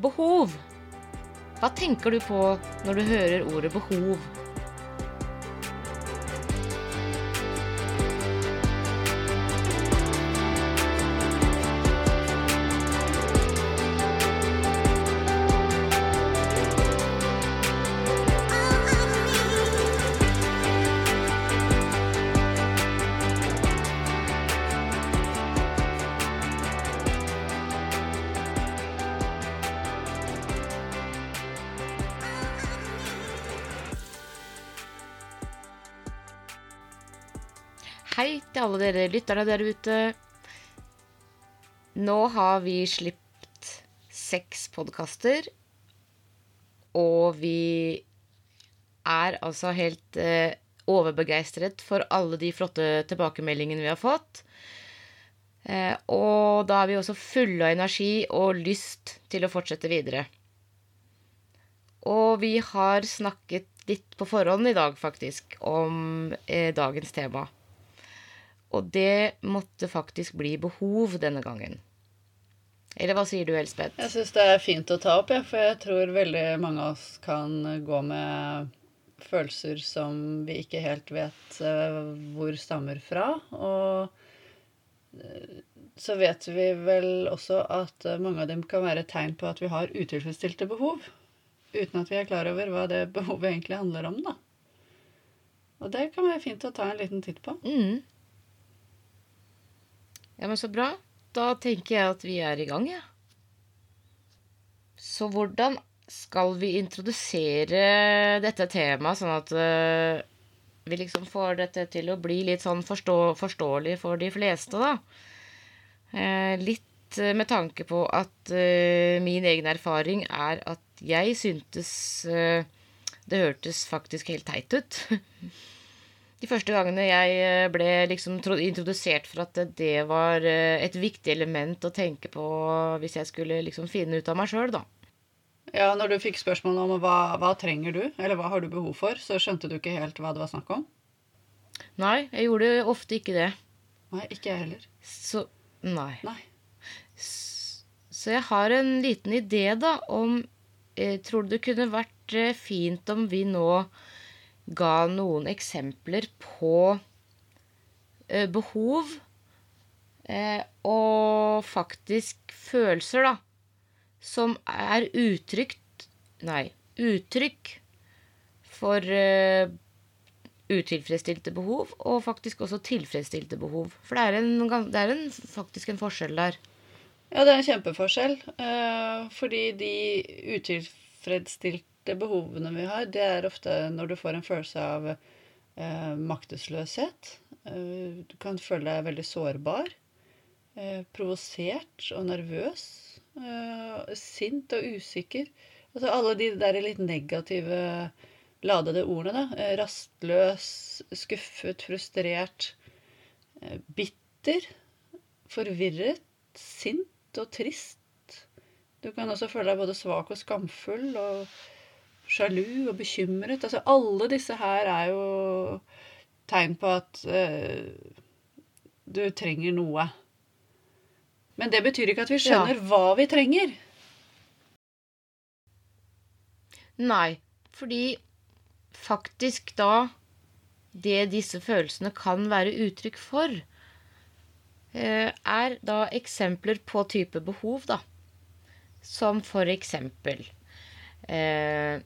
Behov. Hva tenker du på når du hører ordet behov? Dere lytterne der ute. Nå har vi sluppet seks podkaster, og vi er altså helt eh, overbegeistret for alle de flotte tilbakemeldingene vi har fått. Eh, og da er vi også fulle av energi og lyst til å fortsette videre. Og vi har snakket litt på forhånd i dag, faktisk, om eh, dagens tema. Og det måtte faktisk bli behov denne gangen. Eller hva sier du, Elspeth? Jeg syns det er fint å ta opp, ja, for jeg tror veldig mange av oss kan gå med følelser som vi ikke helt vet uh, hvor stammer fra. Og uh, så vet vi vel også at uh, mange av dem kan være tegn på at vi har utilfredsstilte behov. Uten at vi er klar over hva det behovet egentlig handler om, da. Og det kan være fint å ta en liten titt på. Mm. Ja, men så bra. Da tenker jeg at vi er i gang. Ja. Så hvordan skal vi introdusere dette temaet, sånn at uh, vi liksom får dette til å bli litt sånn forstå forståelig for de fleste, da? Uh, litt uh, med tanke på at min egen erfaring er at jeg syntes det hørtes faktisk helt teit ut. de første gangene jeg eh, ble liksom introdusert for at det var eh, et viktig element å tenke på hvis jeg skulle liksom finne ut av meg sjøl, da. Ja, når du fikk spørsmål om hva, hva trenger du, eller hva har du behov for, så skjønte du ikke helt hva det var snakk om? Nei, jeg gjorde ofte ikke det. Nei, ikke jeg heller. Så Nei. nei. Så jeg har en liten idé, da, om eh, Tror du det kunne vært eh, fint om vi nå ga noen eksempler på eh, behov eh, og faktisk følelser, da, som er uttrykt Nei, uttrykk for uh, utilfredsstilte behov, og faktisk også tilfredsstilte behov. For det er, en, det er en, faktisk en forskjell der. Ja, det er en kjempeforskjell. Fordi de utilfredsstilte det behovene vi har, det er ofte når du får en følelse av eh, maktesløshet. Eh, du kan føle deg veldig sårbar. Eh, provosert og nervøs. Eh, sint og usikker. Altså alle de der litt negative ladede ordene. da. Eh, rastløs, skuffet, frustrert. Bitter. Forvirret. Sint og trist. Du kan også føle deg både svak og skamfull og sjalu og bekymret. Altså alle disse her er jo tegn på at uh, du trenger noe. Men det betyr ikke at vi skjønner ja. hva vi trenger. Nei, fordi faktisk da det disse følelsene kan være uttrykk for, eh, er da eksempler på type behov, da. Som for eksempel eh, Eh,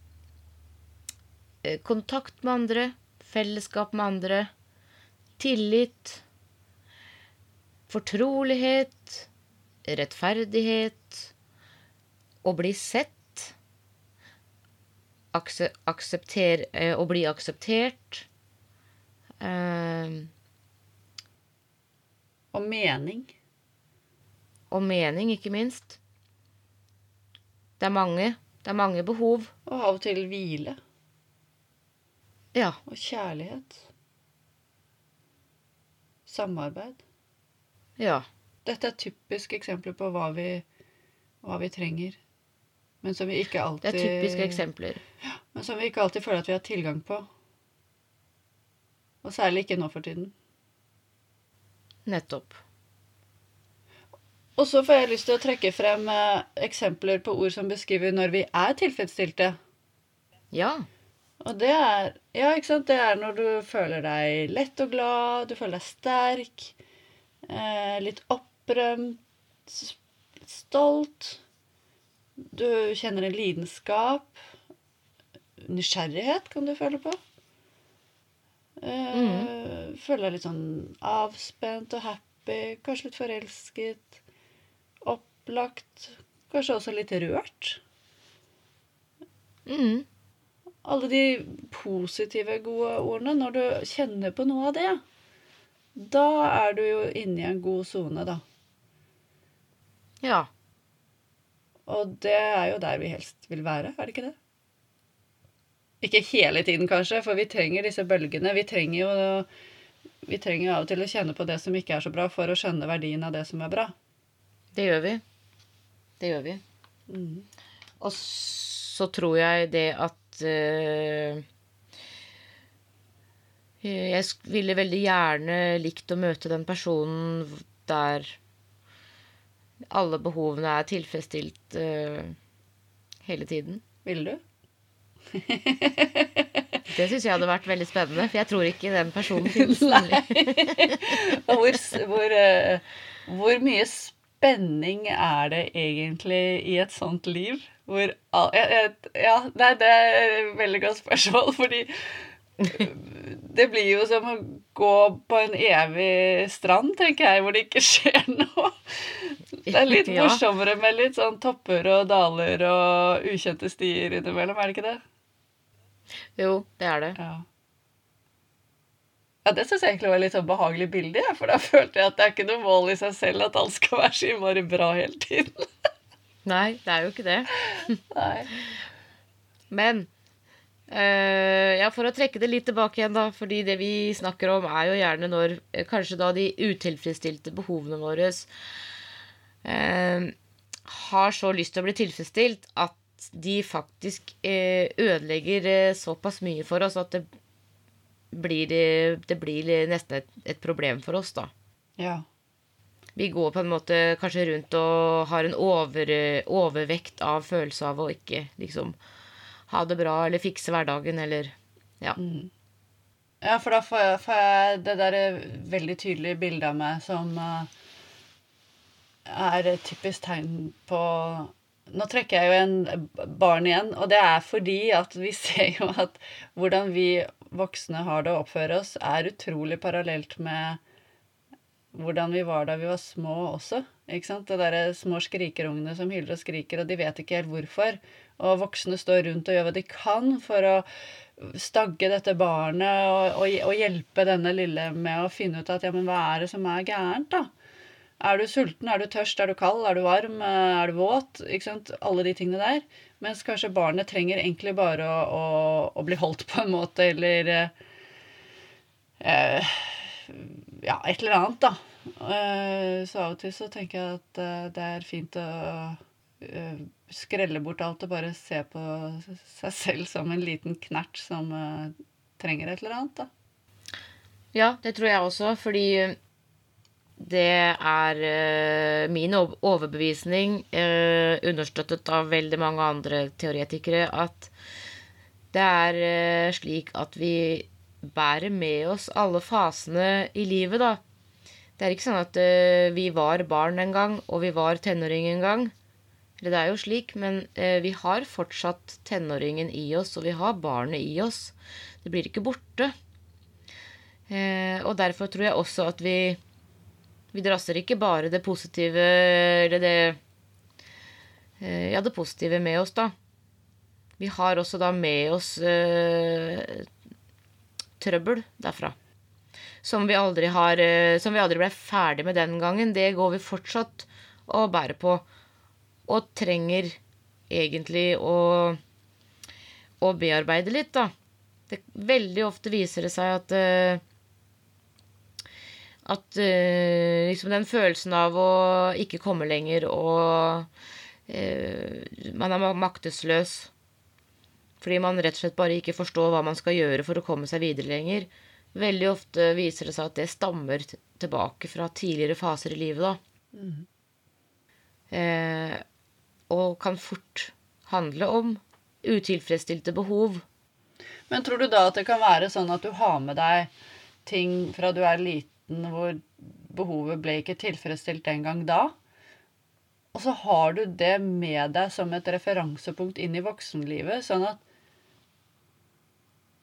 kontakt med andre, fellesskap med andre, tillit, fortrolighet, rettferdighet, å bli sett, aksepter, eh, å bli akseptert eh, Og mening. Og mening, ikke minst. Det er mange. Det er mange behov. Og av og til hvile. Ja. Og kjærlighet. Samarbeid. Ja. Dette er typiske eksempler på hva vi, hva vi trenger. Men som vi ikke alltid Det er typiske eksempler. Men som vi ikke alltid føler at vi har tilgang på. Og særlig ikke nå for tiden. Nettopp. Og så får jeg lyst til å trekke frem eh, eksempler på ord som beskriver når vi er tilfredsstilte. Ja. Og det er Ja, ikke sant? Det er når du føler deg lett og glad, du føler deg sterk, eh, litt opprømt, stolt. Du kjenner en lidenskap. Nysgjerrighet kan du føle på. Eh, Føler deg litt sånn avspent og happy, kanskje litt forelsket. Opplagt. Kanskje også litt rørt. Mm. Alle de positive, gode ordene, når du kjenner på noe av det, da er du jo inne i en god sone, da. Ja. Og det er jo der vi helst vil være, er det ikke det? Ikke hele tiden, kanskje, for vi trenger disse bølgene. Vi trenger jo vi trenger av og til å kjenne på det som ikke er så bra, for å skjønne verdien av det som er bra. Det gjør vi. Det gjør vi. Og så tror jeg det at eh, Jeg ville veldig gjerne likt å møte den personen der alle behovene er tilfredsstilt uh, hele tiden. Vil du? Det syns jeg hadde vært veldig spennende, for jeg tror ikke den personen finnes. hvor, hvor, eh, hvor mye spenning er det egentlig i et sånt liv? Hvor all, jeg, Ja, nei, det er et veldig godt spørsmål, fordi det blir jo som å gå på en evig strand, tenker jeg, hvor det ikke skjer noe. Det er litt morsommere med litt sånn topper og daler og ukjente stier innimellom, er det ikke det? Jo, det er det. Ja. Ja, Det syns jeg egentlig var litt sånn behagelig bilde, for da følte jeg at det er ikke noe mål i seg selv at alt skal være så innmari bra hele tiden. Nei, det er jo ikke det. Men eh, ja, for å trekke det litt tilbake igjen, da. Fordi det vi snakker om, er jo gjerne når eh, kanskje da de utilfredsstilte behovene våre eh, har så lyst til å bli tilfredsstilt at de faktisk eh, ødelegger såpass mye for oss at det blir, det blir nesten et, et problem for oss, da. Ja. Vi går på en måte kanskje rundt og har en over, overvekt av følelse av å ikke liksom ha det bra eller fikse hverdagen eller Ja. Ja, for da får jeg, får jeg det der veldig tydelige bildet av meg som uh, er et typisk tegn på Nå trekker jeg jo en barn igjen, og det er fordi at vi ser jo at hvordan vi voksne har det å oppføre oss, er utrolig parallelt med hvordan vi var da vi var små også. Ikke sant? Det derre små skrikerungene som hyler og skriker, og de vet ikke helt hvorfor. Og voksne står rundt og gjør hva de kan for å stagge dette barnet og, og, og hjelpe denne lille med å finne ut at ja, men hva er det som er gærent, da? Er du sulten, er du tørst, er du kald, er du varm, eh, er du våt? Ikke sant? Alle de tingene der. Mens kanskje barnet trenger egentlig bare å, å, å bli holdt på en måte, eller eh, eh, Ja, et eller annet, da. Eh, så av og til så tenker jeg at eh, det er fint å eh, skrelle bort alt og bare se på seg selv som en liten knert som trenger et eller annet, da. ja, det tror jeg også, fordi det er min overbevisning, understøttet av veldig mange andre teoretikere, at det er slik at vi bærer med oss alle fasene i livet, da. Det er ikke sånn at uh, vi var barn en gang, og vi var tenåring en gang. Eller det er jo slik, men uh, vi har fortsatt tenåringen i oss, og vi har barnet i oss. Det blir ikke borte. Uh, og derfor tror jeg også at vi Vi drasser ikke bare det positive Eller det Ja, det positive med oss, da. Vi har også da med oss eh, trøbbel derfra. Som vi aldri har eh, Som vi aldri ble ferdig med den gangen. Det går vi fortsatt og bærer på. Og trenger egentlig å, å bearbeide litt, da. Det, veldig ofte viser det seg at eh, at uh, liksom den følelsen av å ikke komme lenger og uh, Man er ma- maktesløs fordi man rett og slett bare ikke forstår hva man skal gjøre for å komme seg videre lenger. Veldig ofte viser det seg at det stammer tilbake fra tidligere faser i livet, da. Eh, og kan fort handle om utilfredsstilte behov. Men tror du da at det kan være sånn at du har med deg ting fra du er liten hvor behovet ble ikke tilfredsstilt den gang da? Og så har du det med deg som et referansepunkt inn i voksenlivet, sånn at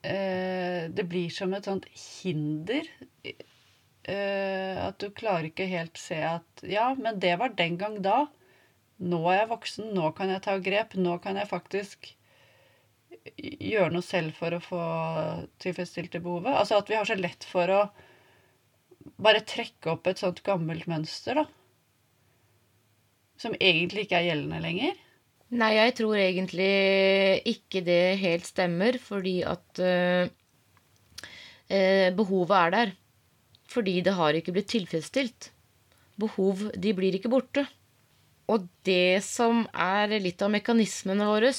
det blir som et sånt hinder. Eh, at du klarer ikke helt se at Ja, men det var den gang da. Nå er jeg voksen, nå kan jeg ta grep. Nå kan jeg faktisk gjøre noe selv for å få tilfredsstilt det behovet. Altså at vi har så lett for å bare trekke opp et sånt gammelt mønster, da som egentlig ikke er gjeldende lenger? Nei, jeg tror egentlig ikke det helt stemmer, fordi at eh, behovet er der. Fordi det har ikke blitt tilfredsstilt. Behov, de blir ikke borte. Og det som er litt av mekanismene våre,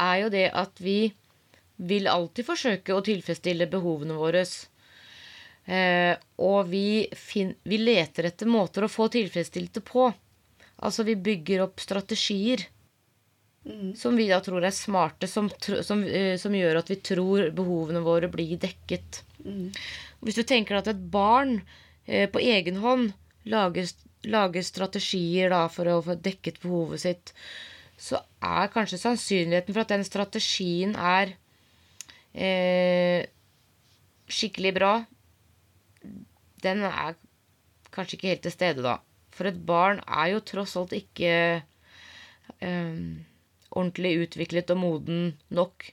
er jo det at vi vil alltid forsøke å tilfredsstille behovene våre. Eh, og vi, vi leter etter måter å få tilfredsstilt det på. Altså vi bygger opp strategier mm. som vi da tror er smarte, som, som, uh, som, gjør at vi tror behovene våre blir dekket. Mm. Hvis du tenker at et barn eh, på egen hånd lager, lager strategier da, for å få dekket behovet sitt, så er kanskje sannsynligheten for at den strategien er eh, skikkelig bra, den er kanskje ikke helt til stede da. For et barn er jo tross alt ikke eh, ordentlig utviklet og moden nok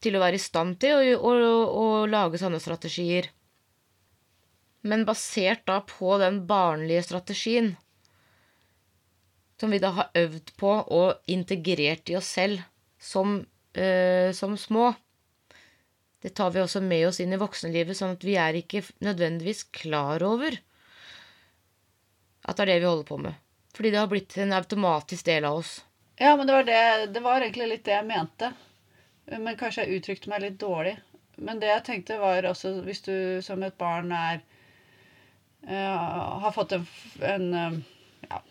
til å være i stand til å, å, å, lage sånne strategier. Men basert da på den barnlige strategien, som vi da har øvd på og integrert i oss selv som, øh, som små, det tar vi også med oss inn i voksenlivet, sånn at vi er ikke nødvendigvis klar over at det er det vi holder på med. Fordi det har blitt en automatisk del av oss. Ja, men det var, det, det var egentlig litt det jeg mente. Men kanskje jeg uttrykte meg litt dårlig. Men det jeg tenkte, var også hvis du som et barn er uh, Har fått en, en, uh, ja,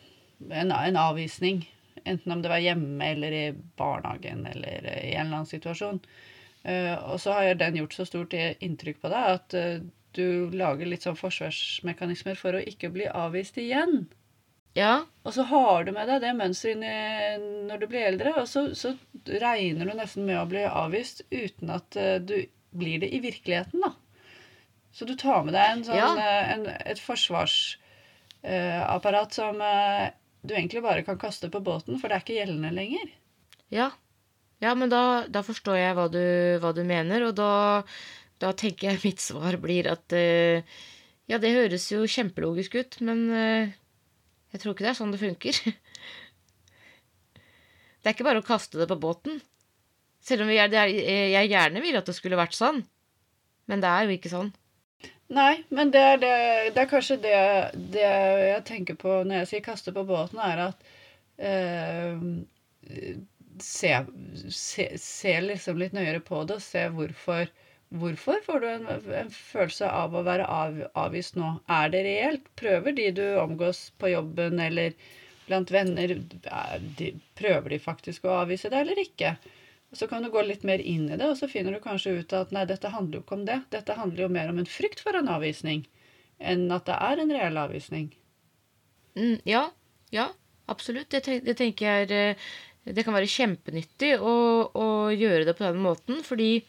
en, en, avvisning, enten om det var hjemme eller i barnehagen eller i en eller annen situasjon, uh, og så har den gjort så stort inntrykk på deg at du lager litt sånn forsvarsmekanismer for å ikke bli avvist igjen. Ja. Og så har du med deg det mønsteret når du blir eldre, og så, så, regner du nesten med å bli avvist uten at uh, du blir det i virkeligheten, da. Så du tar med deg en sånn, ja. uh, en, et forsvarsapparat uh, som du egentlig bare kan kaste på båten, for det er ikke gjeldende lenger. Ja. Ja, men da, da forstår jeg hva du, hva du mener, og da da tenker jeg mitt svar blir at uh, Ja, det høres jo kjempelogisk ut, men uh, jeg tror ikke det er sånn det funker. det er ikke bare å kaste det på båten. Selv om jeg, gjerne vil at det skulle vært sånn. Men det er jo ikke sånn. Nei, men det er, det, det er kanskje det, det, jeg tenker på når jeg sier 'kaste på båten', er at eh, se, se, se, liksom litt nøyere på det og se hvorfor Hvorfor får du en, en, følelse av å være av, avvist nå? Er det reelt? Prøver de du omgås på jobben eller blant venner, de, prøver de faktisk å avvise deg eller ikke? Så kan du gå litt mer inn i det, og så finner du kanskje ut at nei, dette handler jo ikke om det. Dette handler jo mer om en frykt for en avvisning enn at det er en reell avvisning. Mm, ja. Ja, absolutt. Det, det, tenker jeg er eh, Det kan være kjempenyttig å, å gjøre det på den måten, fordi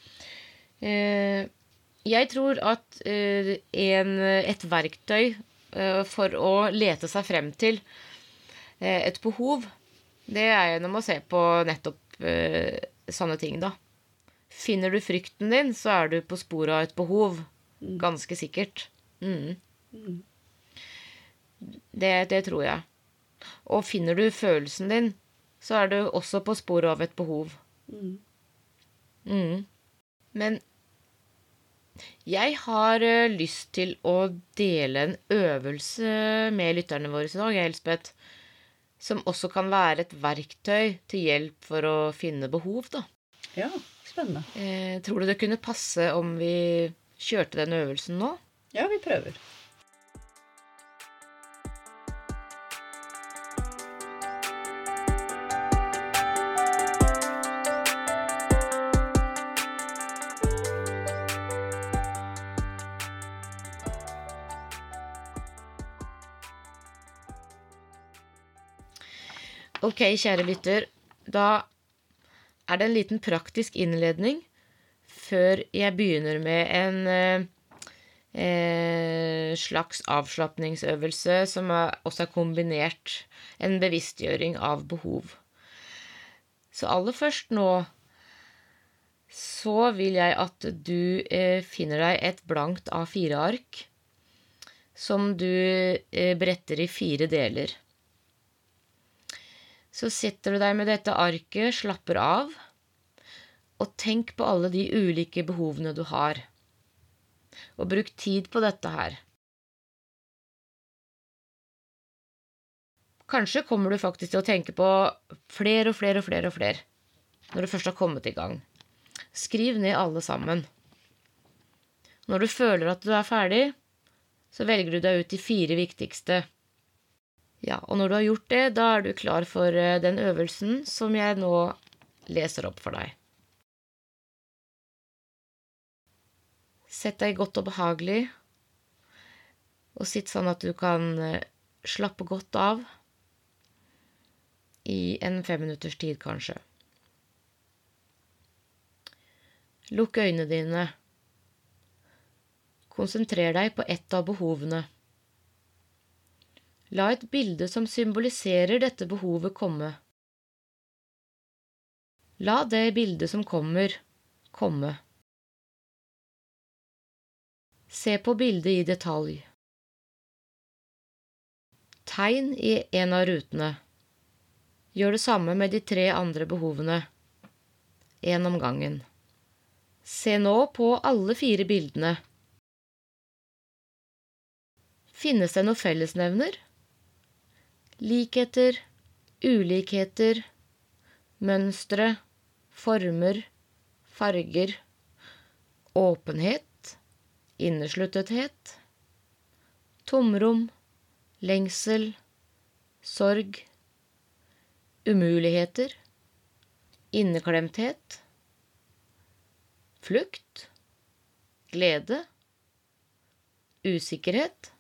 jeg tror at eh, en, et verktøy eh, for å lete seg frem til et behov, det er gjennom å se på nettopp sånne ting, da. Finner du frykten din, så er du på sporet av et behov. Mm. Ganske sikkert. Mm. mm. Det, det, tror jeg. Og finner du følelsen din, så er du også på sporet av et behov. Mm. Mm. Men jeg har uh, lyst til å dele en øvelse med lytterne våre i dag, Elspeth. Som også kan være et verktøy til hjelp for å finne behov, da. Ja, spennende. Eh, tror du det kunne passe om vi kjørte den øvelsen nå? Ja, vi prøver. Ok, kjære lytter. Da er det en liten praktisk innledning før jeg begynner med en eh, eh, slags avslapningsøvelse som er, også er kombinert en bevisstgjøring av behov. Så aller først nå så vil jeg at du eh, finner deg et blankt A4-ark som du eh, bretter i fire deler. Så setter du deg med dette arket, slapper av, og tenk på alle de ulike behovene du har. Og bruk tid på dette her. Kanskje kommer du faktisk til å tenke på flere og flere og flere og flere når du først har kommet i gang. Skriv ned alle sammen. Når du føler at du er ferdig, så velger du deg ut de fire viktigste. Ja, og når du har gjort det, da er du klar for eh, den øvelsen som jeg nå leser opp for deg. Sett deg godt og behagelig, og sitt sånn at du kan eh, slappe godt av i en femminutters tid, kanskje. Lukk øynene dine. Konsentrer deg på ett av behovene. La et bilde som symboliserer dette behovet, komme. La det bildet som kommer, komme. Se på bildet i detalj. Tegn i en av rutene. Gjør det samme med de tre andre behovene, én om gangen. Se nå på alle fire bildene. Finnes det noen fellesnevner? Likheter, ulikheter, mønstre, former, farger, åpenhet, innesluttethet, tomrom, lengsel, sorg, umuligheter, inneklemthet, flukt, glede, usikkerhet,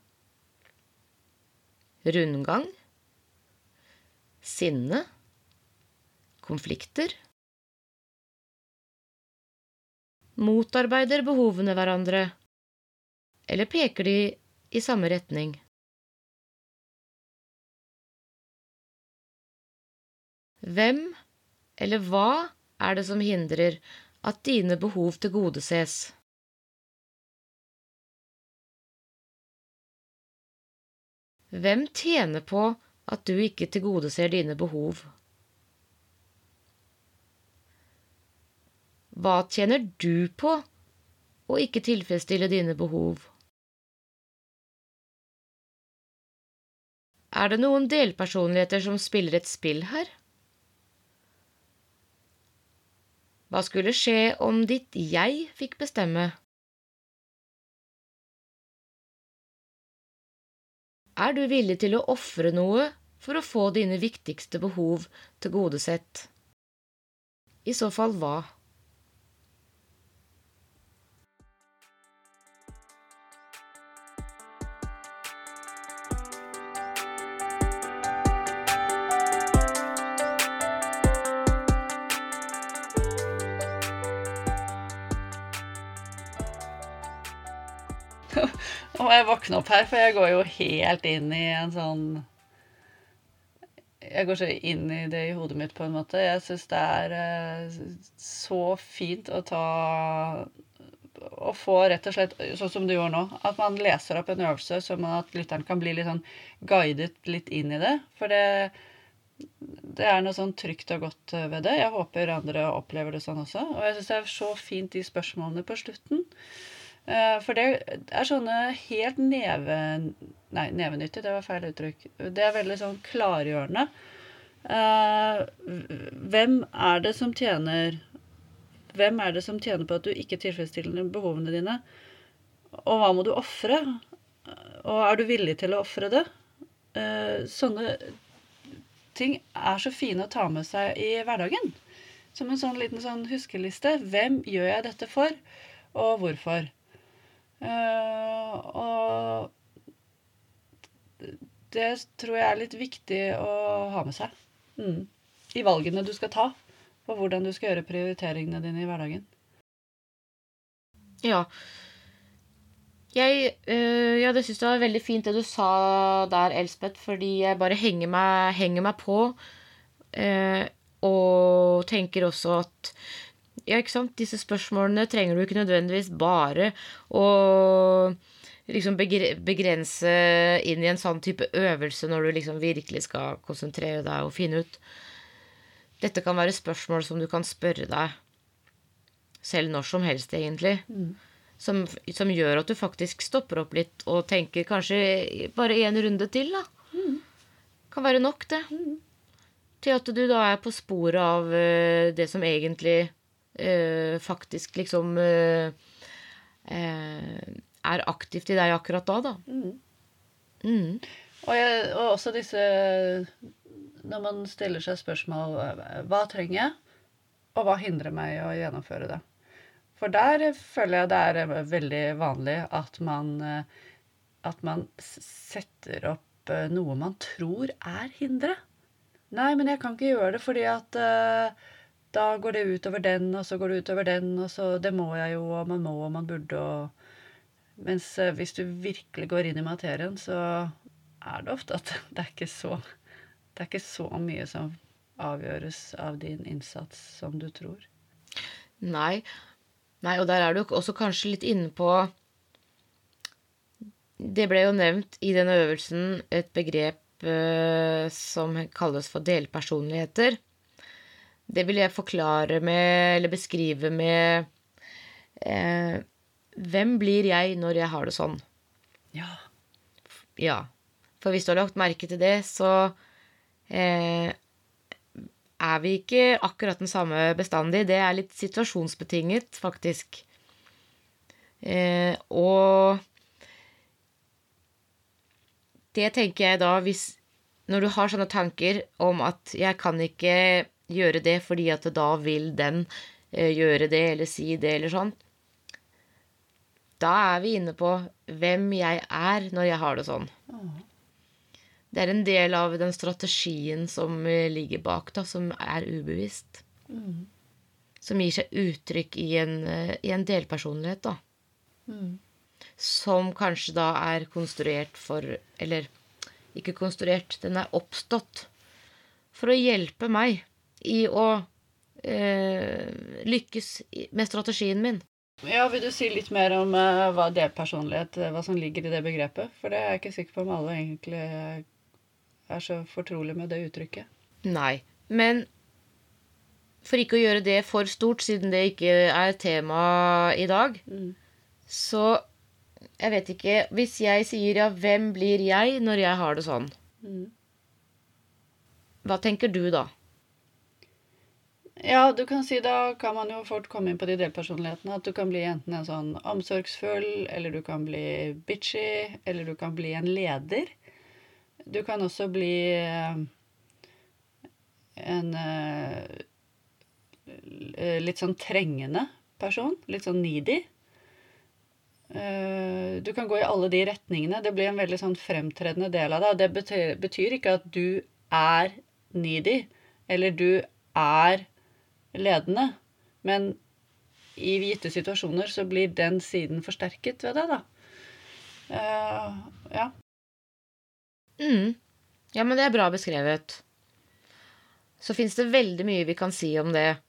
rundgang, sinne, konflikter. Motarbeider behovene hverandre, eller peker de i samme retning? Hvem eller hva er det som hindrer at dine behov tilgodeses? Hvem tjener på at du ikke tilgodeser dine behov? Hva tjener du på å ikke tilfredsstille dine behov? Er det noen delpersonligheter som spiller et spill her? Hva skulle skje om ditt jeg fikk bestemme? Er du villig til å ofre noe for å få dine viktigste behov tilgodesett? I så fall hva? Nå må jeg våkne opp her, for jeg går jo helt inn i en sånn Jeg går så inn i det i hodet mitt, på en måte. Jeg syns det er eh, så fint å ta Å få rett og slett, sånn som du gjorde nå, at man leser opp en øvelse sånn at lytteren kan bli litt sånn guidet litt inn i det. For det det er noe sånn trygt og godt ved det. Jeg håper andre opplever det sånn også. Og jeg syns det er så fint de spørsmålene på slutten. Eh, for det er sånne helt neve... Nei, nevenyttig, det var feil uttrykk. Det er veldig sånn klargjørende. Uh, hvem er det som tjener Hvem er det som tjener på at du ikke tilfredsstiller behovene dine? Og hva må du ofre? Og er du villig til å ofre det? Uh, sånne ting er så fine å ta med seg i hverdagen. Som en sånn liten sånn huskeliste. Hvem gjør jeg dette for, og hvorfor? Uh, og det tror jeg er litt viktig å ha med seg Mm. I valgene du skal ta, og hvordan du skal gjøre prioriteringene dine i hverdagen. Ja. Jeg, øh, ja, det syns jeg var veldig fint det du sa der, Elspeth, fordi jeg bare henger meg, henger meg på. Øh, og tenker også at ja, ikke sant, disse spørsmålene trenger du ikke nødvendigvis bare å liksom begrense inn i en sånn type øvelse når du liksom virkelig skal konsentrere deg og finne ut Dette kan være spørsmål som du kan spørre deg selv når som helst, egentlig. Mm. Som, som, gjør at du faktisk stopper opp litt og tenker kanskje bare én runde til, da. Mm. Kan være nok, det. Mm. Til at du da er på sporet av uh, det som egentlig uh, faktisk liksom uh, er aktivt i deg akkurat da, da. Mm. Mm. Og, jeg, og, også disse Når man stiller seg spørsmål Hva trenger jeg, og hva hindrer meg i å gjennomføre det? For der føler jeg det er veldig vanlig at man, at man setter opp eh, noe man tror er hinderet. Nei, men jeg kan ikke gjøre det fordi at uh, da går det utover den, og så går det utover den, og så Det må jeg jo, og man må, og man burde, og mens eh, hvis du virkelig går inn i materien, så er det ofte at det er ikke så, det er ikke så mye som avgjøres av din innsats som du tror. Nei. Nei, og der er du også kanskje litt inne på Det ble jo nevnt i denne øvelsen et begrep uh, som kalles for delpersonligheter. Det vil jeg forklare med, eller beskrive med uh, hvem blir jeg når jeg har det sånn? Ja. Ja. For hvis du har lagt merke til det, så eh, er vi ikke akkurat den samme bestandig. Det er litt situasjonsbetinget, faktisk. Eh, og det tenker jeg da hvis Når du har sånne tanker om at 'jeg kan ikke gjøre det fordi at da vil den eh, gjøre det eller si det', eller sånn, da er vi inne på hvem jeg er når jeg har det sånn. Det er en del av den strategien som eh, ligger bak, da, som er ubevisst. Mm. Som gir seg uttrykk i en, eh, i en delpersonlighet, da. Mm. Som kanskje da er konstruert for Eller ikke konstruert, den er oppstått for å hjelpe meg i å eh, lykkes med strategien min. Ja, Vil du si litt mer om uh, hva delpersonlighet personlighet, hva som ligger i det begrepet? For det er jeg ikke sikker på om alle egentlig er så fortrolig med det uttrykket. Nei. Men for ikke å gjøre det for stort, siden det ikke er tema i dag, mm. så Jeg vet ikke Hvis jeg sier ja, hvem blir jeg når jeg har det sånn? Mm. Hva tenker du da? Ja, du kan si da kan man jo fort komme inn på de delpersonlighetene. At du kan bli enten en sånn omsorgsfull, eller du kan bli bitchy, eller du kan bli en leder. Du kan også bli eh, en uh, litt sånn trengende person. Litt sånn needy. Uh, du kan gå i alle de retningene. Det blir en veldig sånn fremtredende del av det. Det betyr, betyr ikke at du er needy, eller du er ledende. Men i gitte situasjoner så blir den siden forsterket ved det, da. Uh, ja. Mm. Ja, men det er bra beskrevet. Så fins det veldig mye vi kan si om det.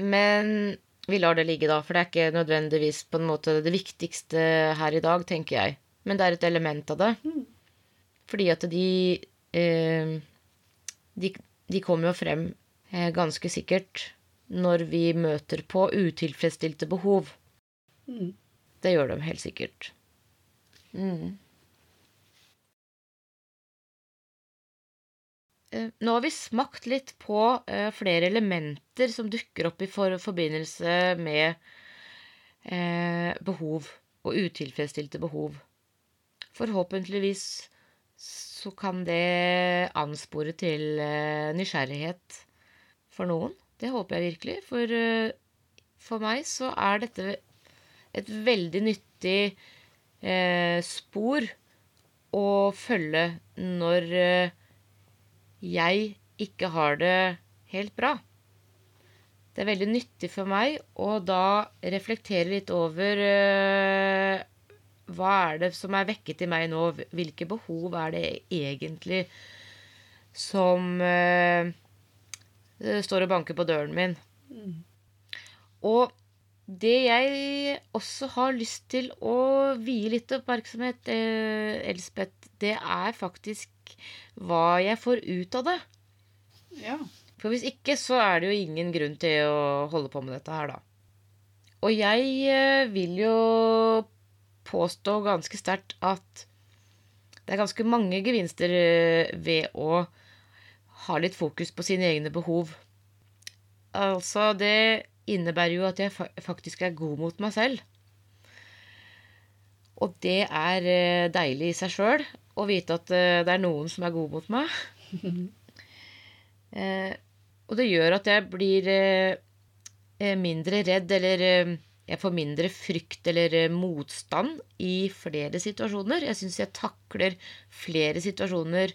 Men vi lar det ligge, da, for det er ikke nødvendigvis på en måte det viktigste her i dag, tenker jeg. Men det er et element av det. Mm. Fordi at de eh, de, de kommer jo frem eh, ganske sikkert når vi møter på utilfredsstilte behov. Mm. Det gjør de helt sikkert. Mm. Eh, nå har vi smakt litt på uh, flere elementer som dukker opp i forbindelse med uh, behov og utilfredsstilte behov. Forhåpentligvis så kan det anspore til nysgjerrighet for noen. Det håper jeg virkelig. For, eh, for meg så er dette et veldig nyttig eh, spor å følge når eh, jeg ikke har det helt bra. Det er veldig nyttig for meg å da reflektere litt over eh, hva er det som er vekket i meg nå? Hvilke behov er det egentlig som øh, står og banker på døren min? Mm. Og det jeg også har lyst til å vie litt oppmerksomhet, eh, Elspeth, det er faktisk hva jeg får ut av det. Ja. For hvis ikke, så er det jo ingen grunn til å holde på med dette her, da. Og jeg eh, vil jo påstå ganske sterkt at det er ganske mange gevinster eh, ved å ha litt fokus på sine egne behov. Altså, det innebærer jo at jeg faktisk er god mot meg selv. Og det er eh, deilig i seg sjøl å vite at eh, det er noen som er god mot meg. Eh, og det gjør at jeg blir mindre redd, eller jeg får mindre frykt eller motstand i flere situasjoner. Jeg syns jeg takler flere situasjoner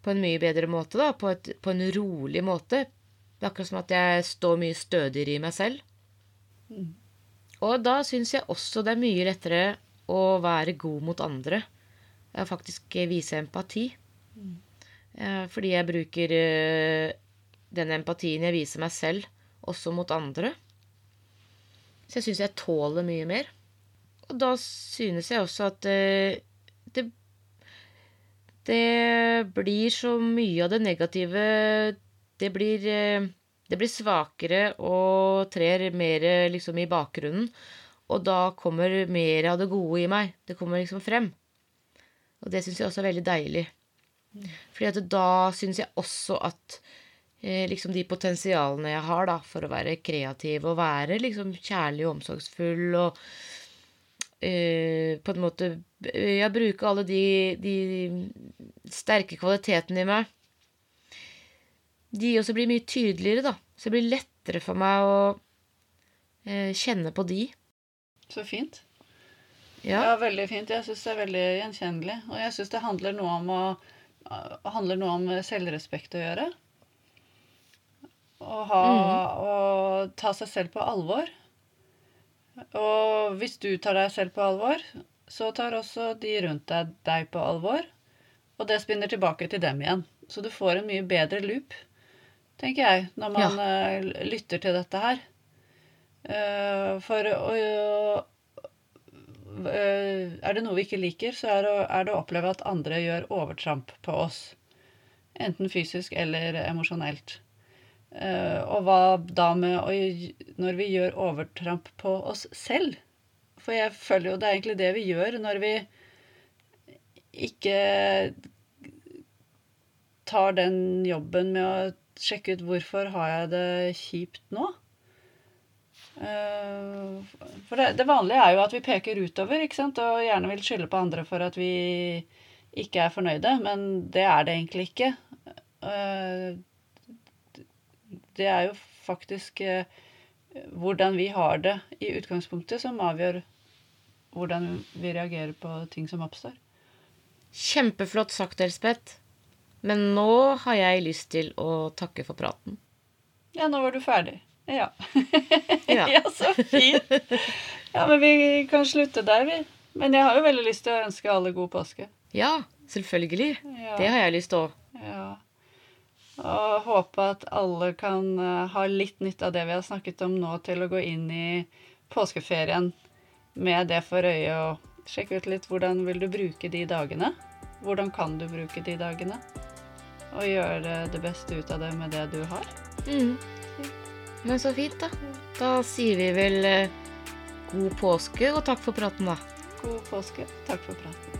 på en mye bedre måte, da. På, et, på en rolig måte. Det er akkurat som at jeg står mye stødigere i meg selv. Og da syns jeg også det er mye lettere å være god mot andre. Faktisk vise empati. Mm. Fordi jeg bruker eh, den empatien jeg viser meg selv, også mot andre. Så jeg syns jeg tåler mye mer. Og da synes jeg også at det det Det blir så mye av det negative det blir, eh, det blir svakere og trer mer liksom i bakgrunnen. Og da kommer mer av det gode i meg. Det kommer liksom frem. Og det syns jeg også er veldig deilig. Fordi da syns jeg også at eh, liksom de potensialene jeg har da, for å være kreativ og være liksom kjærlig og omsorgsfull og eh, på en måte Ja, bruke alle de, de sterke kvalitetene i meg de også blir mye tydeligere, da. Så det blir lettere for meg å eh, kjenne på de. Så fint. Ja, ja veldig fint. Jeg syns det er veldig gjenkjennelig. Og jeg syns det handler noe om å handler noe om selvrespekt å gjøre. Å ha mm. Å ta seg selv på alvor. Og hvis du tar deg selv på alvor, så tar også de rundt deg deg på alvor. Og det spinner tilbake til dem igjen. Så du får en mye bedre loop tenker jeg, når man ja. uh, lytter til dette her. Uh, for å Er det noe vi ikke liker, så er det, er det, å oppleve at andre gjør overtramp på oss. Enten fysisk eller emosjonelt. og hva da med å, når vi gjør overtramp på oss selv? For jeg føler jo det er egentlig det vi gjør når vi ikke tar den jobben med å sjekke ut hvorfor har jeg det kjipt nå. Eh, for det, det, vanlige er jo at vi peker utover ikke sant? og gjerne vil skylde på andre for at vi ikke er fornøyde, men det er det egentlig ikke. Eh, det er jo faktisk eh, hvordan vi har det i utgangspunktet, som avgjør hvordan vi reagerer på ting som oppstår. Kjempeflott sagt, Elspeth. Men nå har jeg lyst til å takke for praten. Ja, nå var du ferdig. Ja. ja. ja, så fint. Ja, men vi kan slutte der, vi. Men jeg har jo veldig lyst til å ønske alle god påske. Ja, selvfølgelig. Ja. Det har jeg lyst til òg. Ja. Og håpe at alle kan eh, ha litt nytt av det vi har snakket om nå, til å gå inn i påskeferien med det for øye og sjekke ut litt hvordan vil du bruke de dagene. Hvordan kan du bruke de dagene? og gjøre det beste ut av det med det du har. Mm. Men så fint, da. Da sier vi vel eh, god påske og takk for praten, da. God påske. Takk for praten.